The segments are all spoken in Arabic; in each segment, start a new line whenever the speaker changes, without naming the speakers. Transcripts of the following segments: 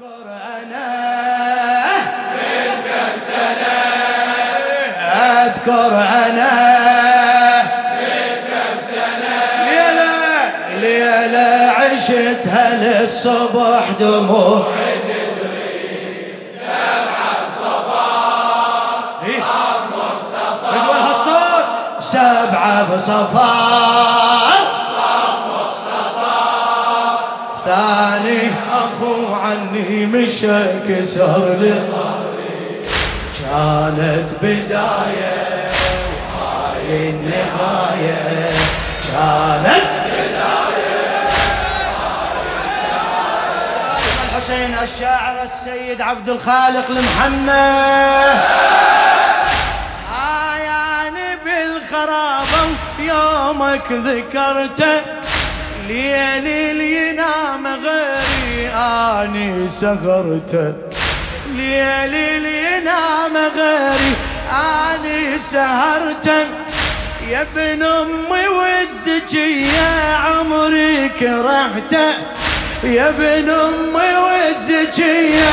اذكر أنا من كم سنة اذكر أنا من كم سنة ليلة ليلة عشتها للصبح دموع. بدون هالصوت سبعة بصفار عني مشى كسر لي كانت بداية وهاي النهاية. كانت الحسين الشاعر السيد عبد الخالق المحنى هاياني بالخرابة يومك ذكرته. ليلي لينام غيري آني سهرته ليلي لينام غيري آني سهرته يا ابن أمي والزكية عمري كرهته يا ابن أمي والزكية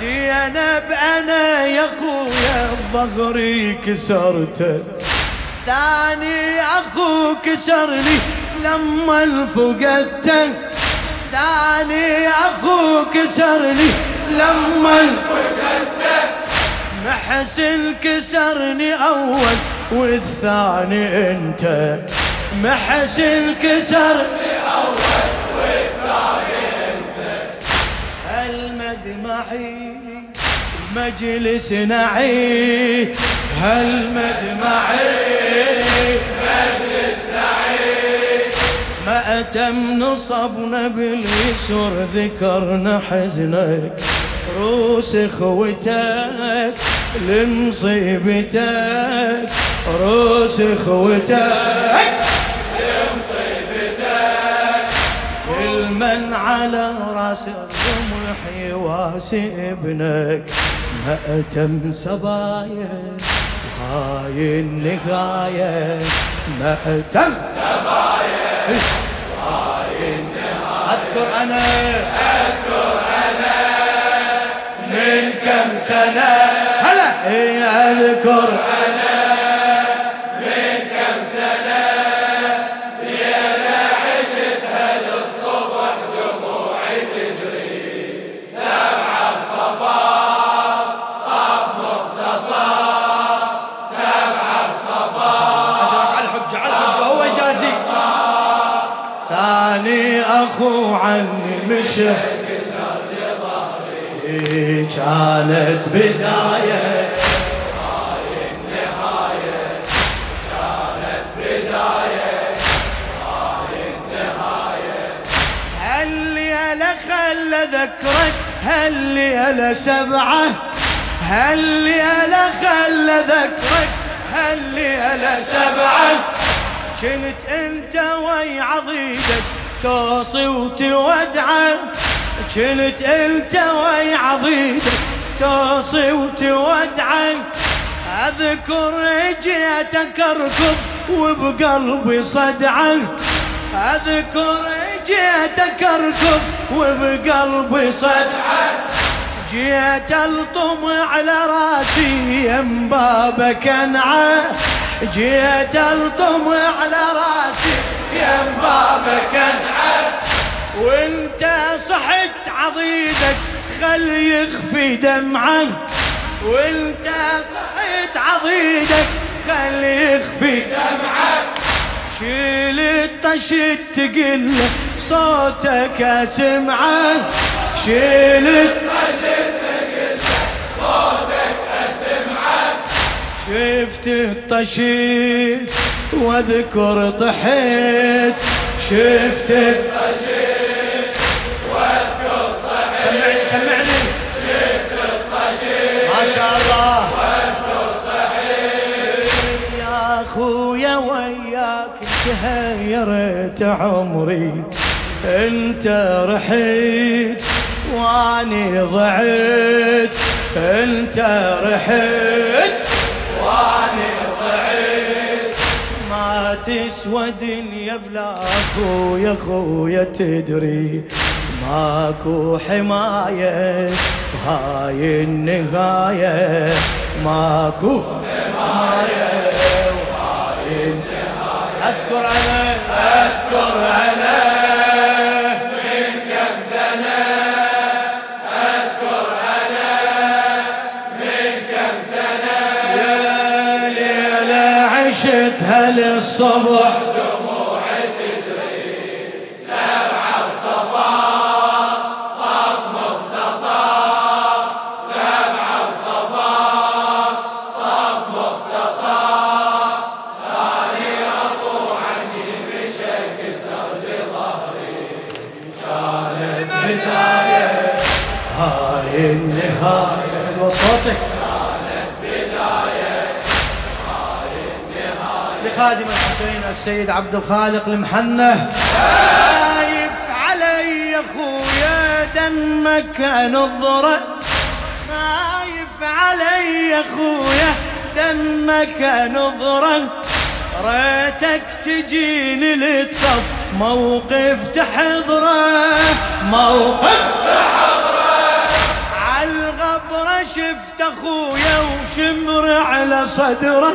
زينب أنا يا أخويا ظهري كسرته ثاني أخو كسر لي لما الفقدته ثاني اخو كسر لي. لما الفقدته محسن كسرني أول والثاني أنت. محسن كسرني أول والثاني أنت. المدمعي مجلس نعي؟ هالمدمعي أتم نصبنا باليسر ذكرنا حزنك. روس اخوتك لمصيبتك. روس اخوتك كل من على رأس الرمح يواسي ابنك. مأتم سبايا هاي مأتم سبايا هاي النهاية أذكر أنا. أذكر أنا. من كم سنة؟ هلا. إيه أذكر أنا. ثاني أخو عني مشى. كانت بداية. هاللي أنا خلى ذكرك هاللي أنا سبعة هاللي أنا خلى ذكرك هاللي أنا سبعة كنت أنت وي عضيدك توصي وتودعه. كنت أنت وي عضيدك توصي وتودعه. أذكر جيتك اركض وبقلبي صدعه. أذكر جيتك اركض وبقلبي صدعه. جيت ألطم على راسي يم بابك انعى جيت الطم على راسي يم بابك انعى وانت صحت عضيدك خل يخفي دمعه وانت صحت عضيدك خل يخفي دمعه شيل الطشت تقل صوتك اسمعه شيل الطشت شفت الطشيت واذكر طحيت. شفت الطشيت واذكر طحيت. سمعني سمعني. شفت الطشيت ما شاء الله. يا أخويا وياك تهيرت عمري أنت رحيت واني ضعيت. أنت رحيت واني ضعيت ما تسوى دنيا بلا أخويا أخويا تدري ماكو حماية هاي النهاية ماكو حماية وهاي النهاية. أذكر أنا أذكر أنا عشتها للصبح. السيد عبد الخالق المحنة. خايف علي يا خويا دمك نظرة. خايف علي يا خويا دمك نظرة. ريتك تجيني للطف موقف تحضره. موقف تحضره. عالغبرة شفت أخويا وشمر على صدره.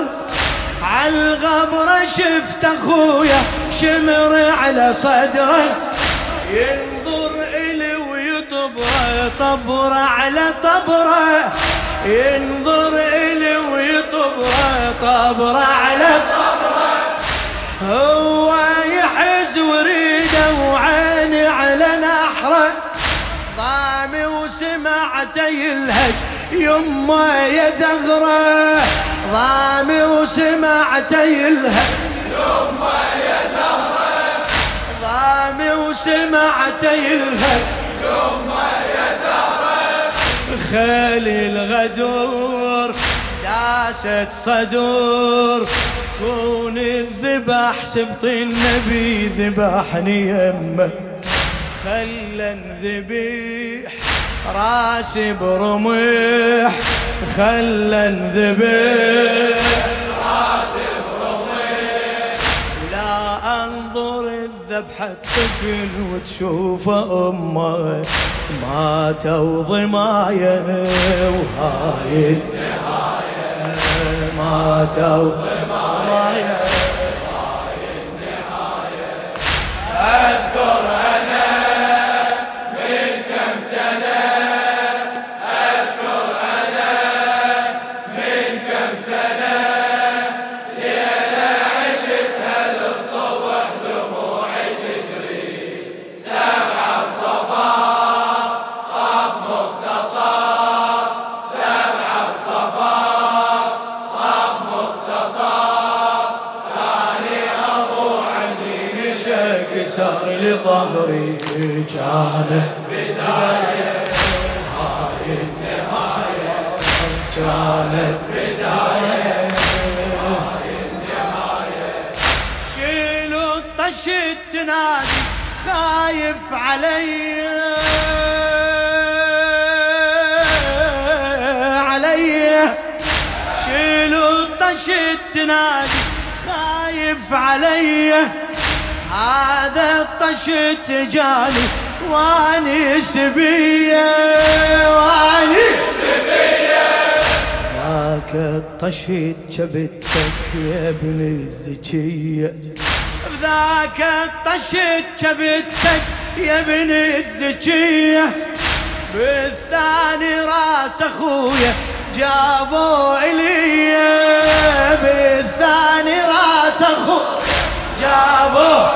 عالغبرة شفت اخويا شمر على صدره. ينظر إلي ويطبره طبره على طبره. ينظر إلي ويطبره طبره على طبره. هو يحز وريده وعيني على نحره. ضامي وسمعته يلهج يمه يا زغره ضامي وسمعت يلها يما يا زهرة ضامي وسمعت يلها يما يا زهرة خالي الغدور داست صدور. كون الذبح سبط النبي ذبحني يمه خلى ذبيح راسي برمح خلى انذبح راسي برمح لا أنظر الذبحة الطفل وتشوف امه ماتوا ضمايا وهاي النهاية. ماتوا كسر لظهري كانت بداية هاي النهاية كانت بداية هاي النهاية شيلوا الطش التنادي خايف علي. علي. شيلوا الطش التنادي خايف علي. هذا الطشت جاني واني سبية واني سبية. ذاك الطشت جبتك يا ابن الزكية. ذاك الطشت جبتك يا ابن الزكية. بالثاني راس أخويا جابوا إلي. بالثاني راس أخويا جابوا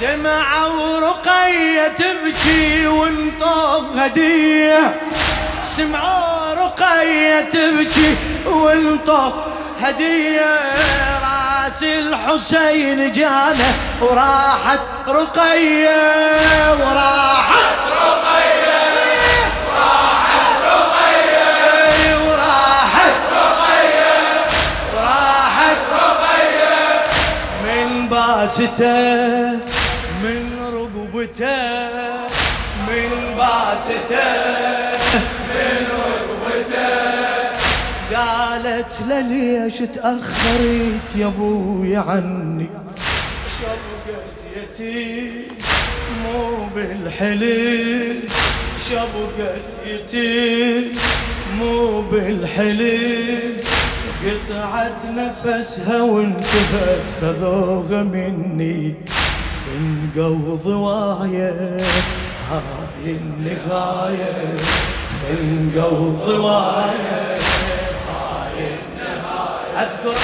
سمعوا رقية تبكي وانطوب هدية. سمعوا رقية تبكي وانطوب هدية. راس الحسين جانا وراحت رقية وراحت رقية. من باسته رقبته من باسته من رقبته. قالت ليش تأخرت يا أبوي عني. شبقت يتيم مو بالحليل. شبقت يتيم مو بالحليل. قطعت نفسها وانتهت خذوها مني. خنقوا ضوايا هاي النهاية خنقوا ضوايا هاي النهاية أذكر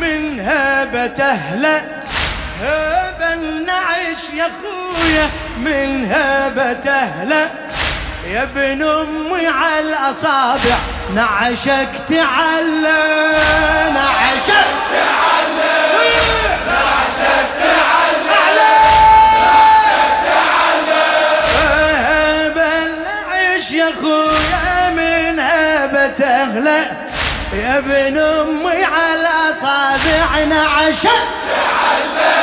من هبة أهله هبة نعيش يا خويا من هبة أهله يا ابن أمي على الأصابع نعشك تعلى نعشك تعلى. نعشك يا خويا من هبة يا ابن أمي على اصابع نعشك تعلى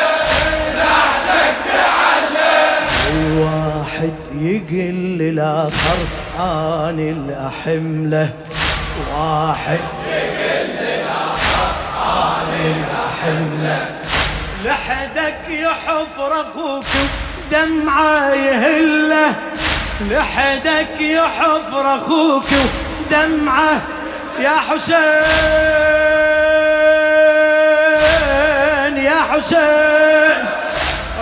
نعشك تعلى واحد يقل للاخر أنا الأحملة. واحد يقل للاخر أنا الاحمله لحدك يحفر أخوك دمعة يهله. لحدك يحفر أخوك دمعة يا حسين يا حسين.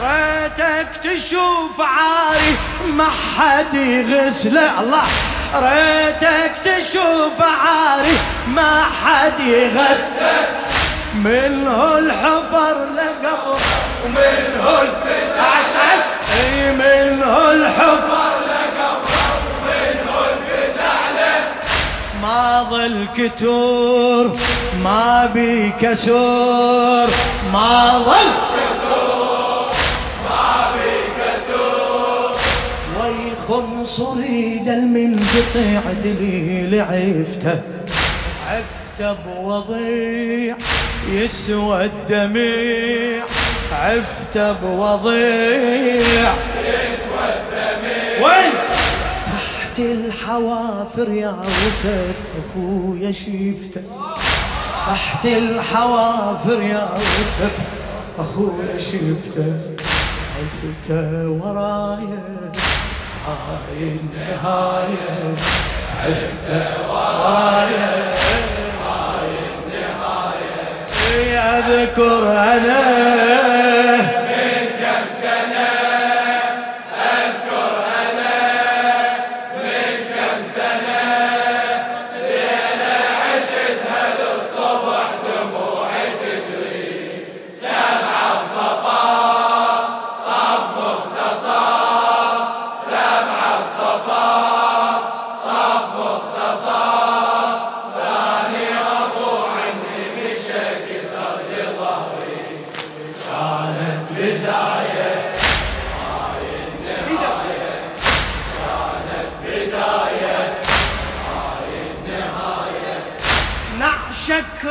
ريتك تشوف عاري ما حد يغسله. الله. ريتك تشوف عاري ما حد يغسله. من هو الحفر لقبر ومن هو الفزع إي من هو الحفر ما ظل كتور ما بي كسور ما ظل. ويخم صريد المنقطع دليل عفته عفته بوضيع يسوى الدميع عفته بوضيع يسوى الدميع. وين؟ تحت الحوافر يا وسف أخويا شيفته تحت الحوافر يا وسف أخويا شيفته عفته ورايا هاي النهاية. عفته ورايا هاي النهاية. اذكر أنا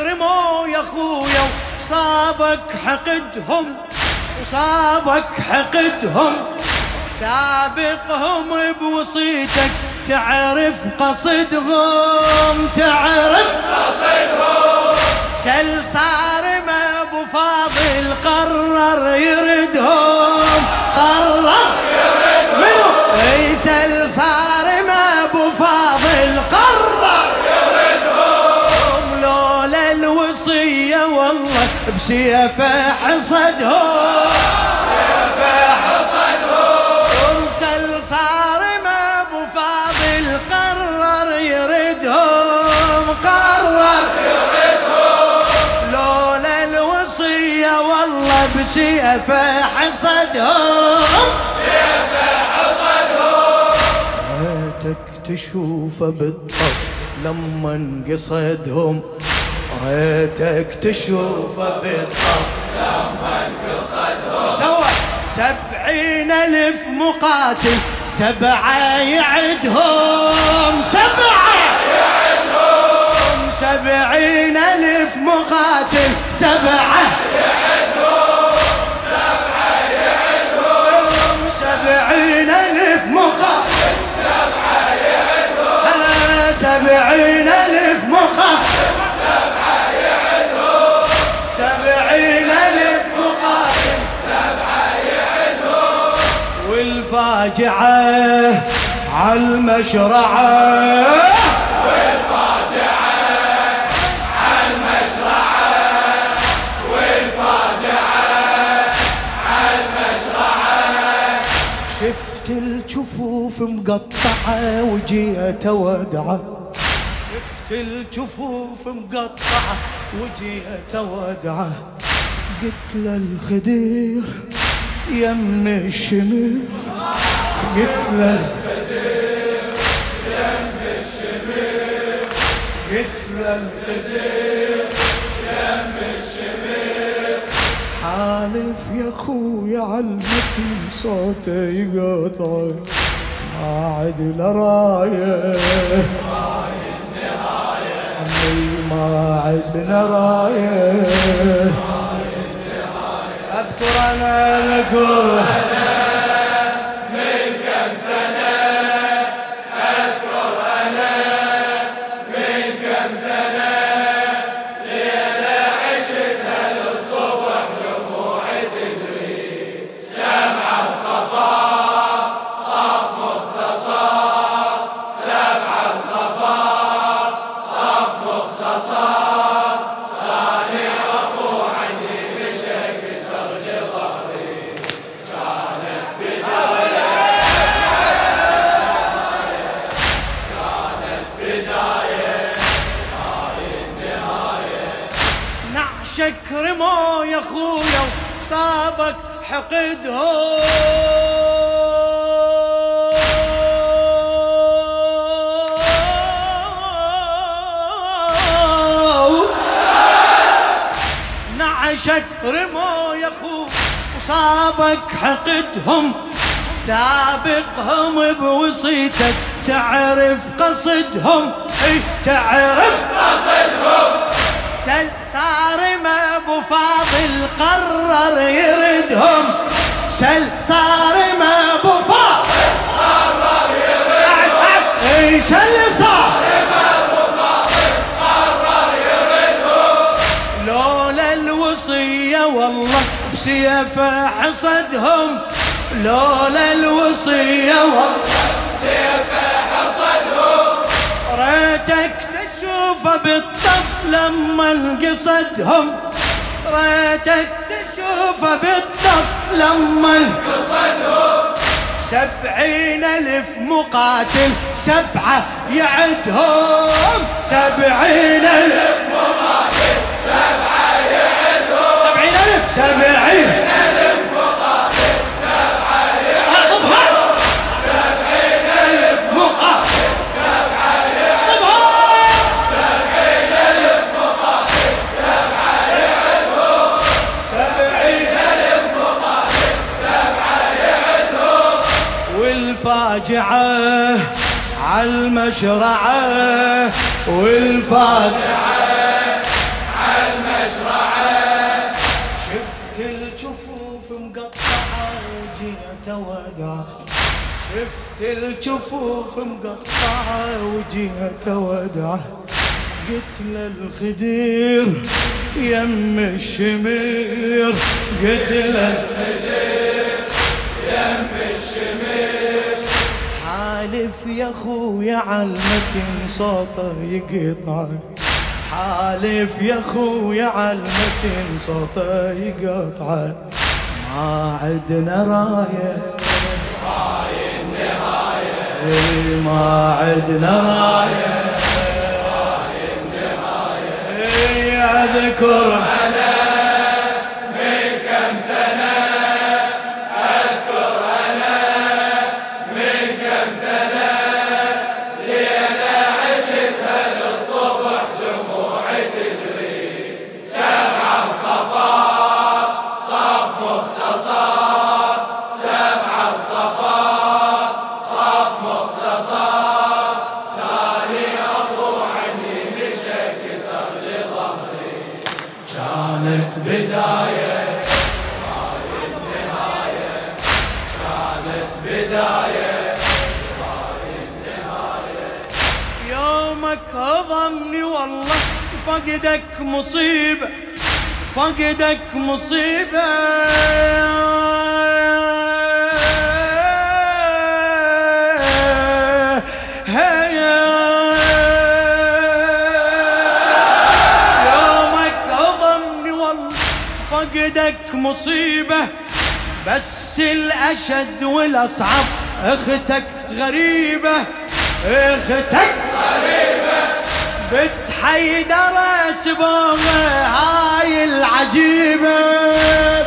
رمو يا خويا وصابك حقدهم وصابك حقدهم. سابقهم بوصيتك تعرف قصدهم تعرف قصدهم. سل صار ما أبو فاضل قرر يردهم قرر. يردهم منو؟ أي سل صار سيفه حصدهم سيفه حصدهم ورسل صارم أبو فاضل قرر يردهم قرر يردهم لولا
الوصية والله بسيفه حصدهم
سيفه حصدهم تشوفه بالطب لما انقصدهم. ريتك تشوفه بالطف
لما انقصدهم
سوى سبعين ألف مقاتل سبعة يعدهم سبعة
يعدهم.
سبعين ألف مقاتل سبعة
يعدهم سبعة يعدهم.
سبعين ألف مقاتل
سبعة يعدهم.
سبعين ألف والفاجعة عالمشرعة شفت الجفوف مقطعة وجيت ودعة. شفت الجفوف مقطعة وجيت ودعة. قلت له الخدير يم الشمير. له الخدير يم الشمير له الخدير يم الشمير حالف يا خويا علمتني صوته يقطع ما عد له راية. ما عدنا
راية. أذكر أنا
اذكر رمو يا خويا وصابك حقدهم. وصابك حقدهم سابقهم بوصيتك تعرف قصدهم. إي تعرف
قصدهم.
سل صارم أبو فاضل قرر بسيفه حصدهم لولا الوصية والله
سيفه حصدهم
ريتك تشوفه بالطف لما انقصدهم. ريتك تشوفه بالطف لما انقصدهم.
قصدهم
سبعين ألف مقاتل سبعة يعدهم. سبعين ألف
مقاتل سبعة يعدهم.
سبعين ألف سبعين والفاجعة عالمشرعة والفاجعة
عالمشرعة
شفت الجفوف مقطعة وجيت ودعة شفت الجفوف مقطعة وجيت ودعة قلت الخدير يم الشمير. قلت له
يم
حالف يا خويا عالمتن صوته يقطع. حالف يا خويا عالمتن صوته يقطع. ما عدنا راية.
هاي النهاية
إي ما عدنا راية.
هاي النهاية
إي أذكر. فقدك مصيبة فقدك مصيبة. يومك هضمني والله فقدك مصيبة. بس الأشد والأصعب أختك غريبة. أختك
غريبة.
حيدر سبوغة هاي العجيبة.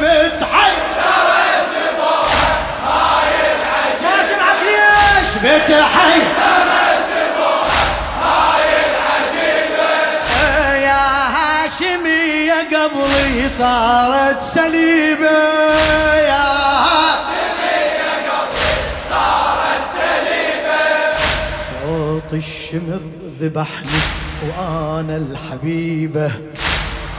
بنت حيدر
سبوها هاي العجيبة.
ما سمعت ليش؟ بنت حيدر
سبوها هاي العجيبة.
يا هاشمية قبلي صارت سليبة. يا
قبلي صارت سليبة.
صوت الشمر ذبحني. وأنا الحبيبة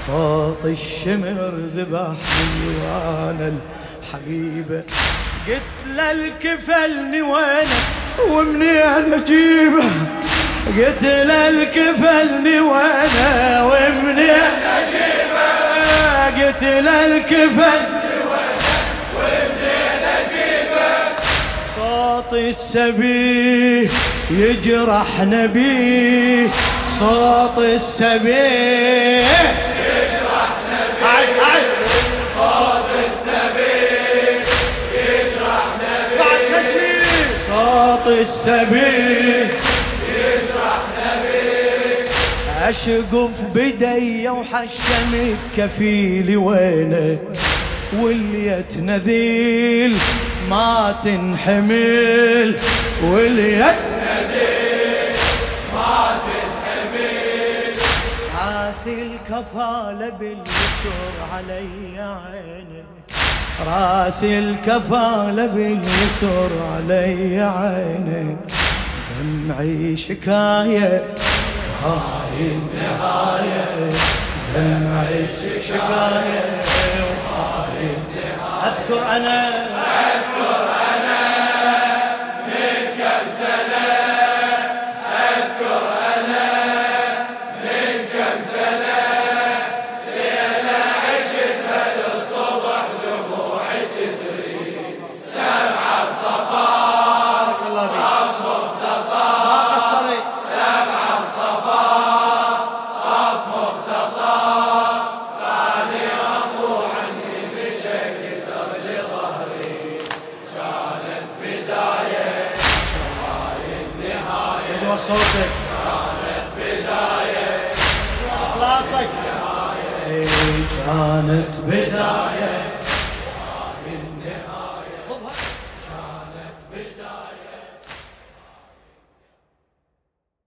صوت الشمر ذبحني وأنا الحبيبة. قلت له الكفلني وينك ومنين أجيبه؟ قلت له الكفلني وأنا ومنين
أجيبه؟
قلت له الكفلني صوت السبي يجرح نبي صوت السبي
يجرح صوت السبيل. يجرح
صوت
يجرح
أشقف بدي وحشمت كفيلي وينه واليت نذيل ما تنحمل واليت الكفالة باليسر علي عيني. راس الكفالة باليسر علي عيني. دمعي شكاية هاي النهاية. دمعي شكاية وهاي النهاية. أذكر أنا صوتك.
كانت بداية
إيه، كانت بداية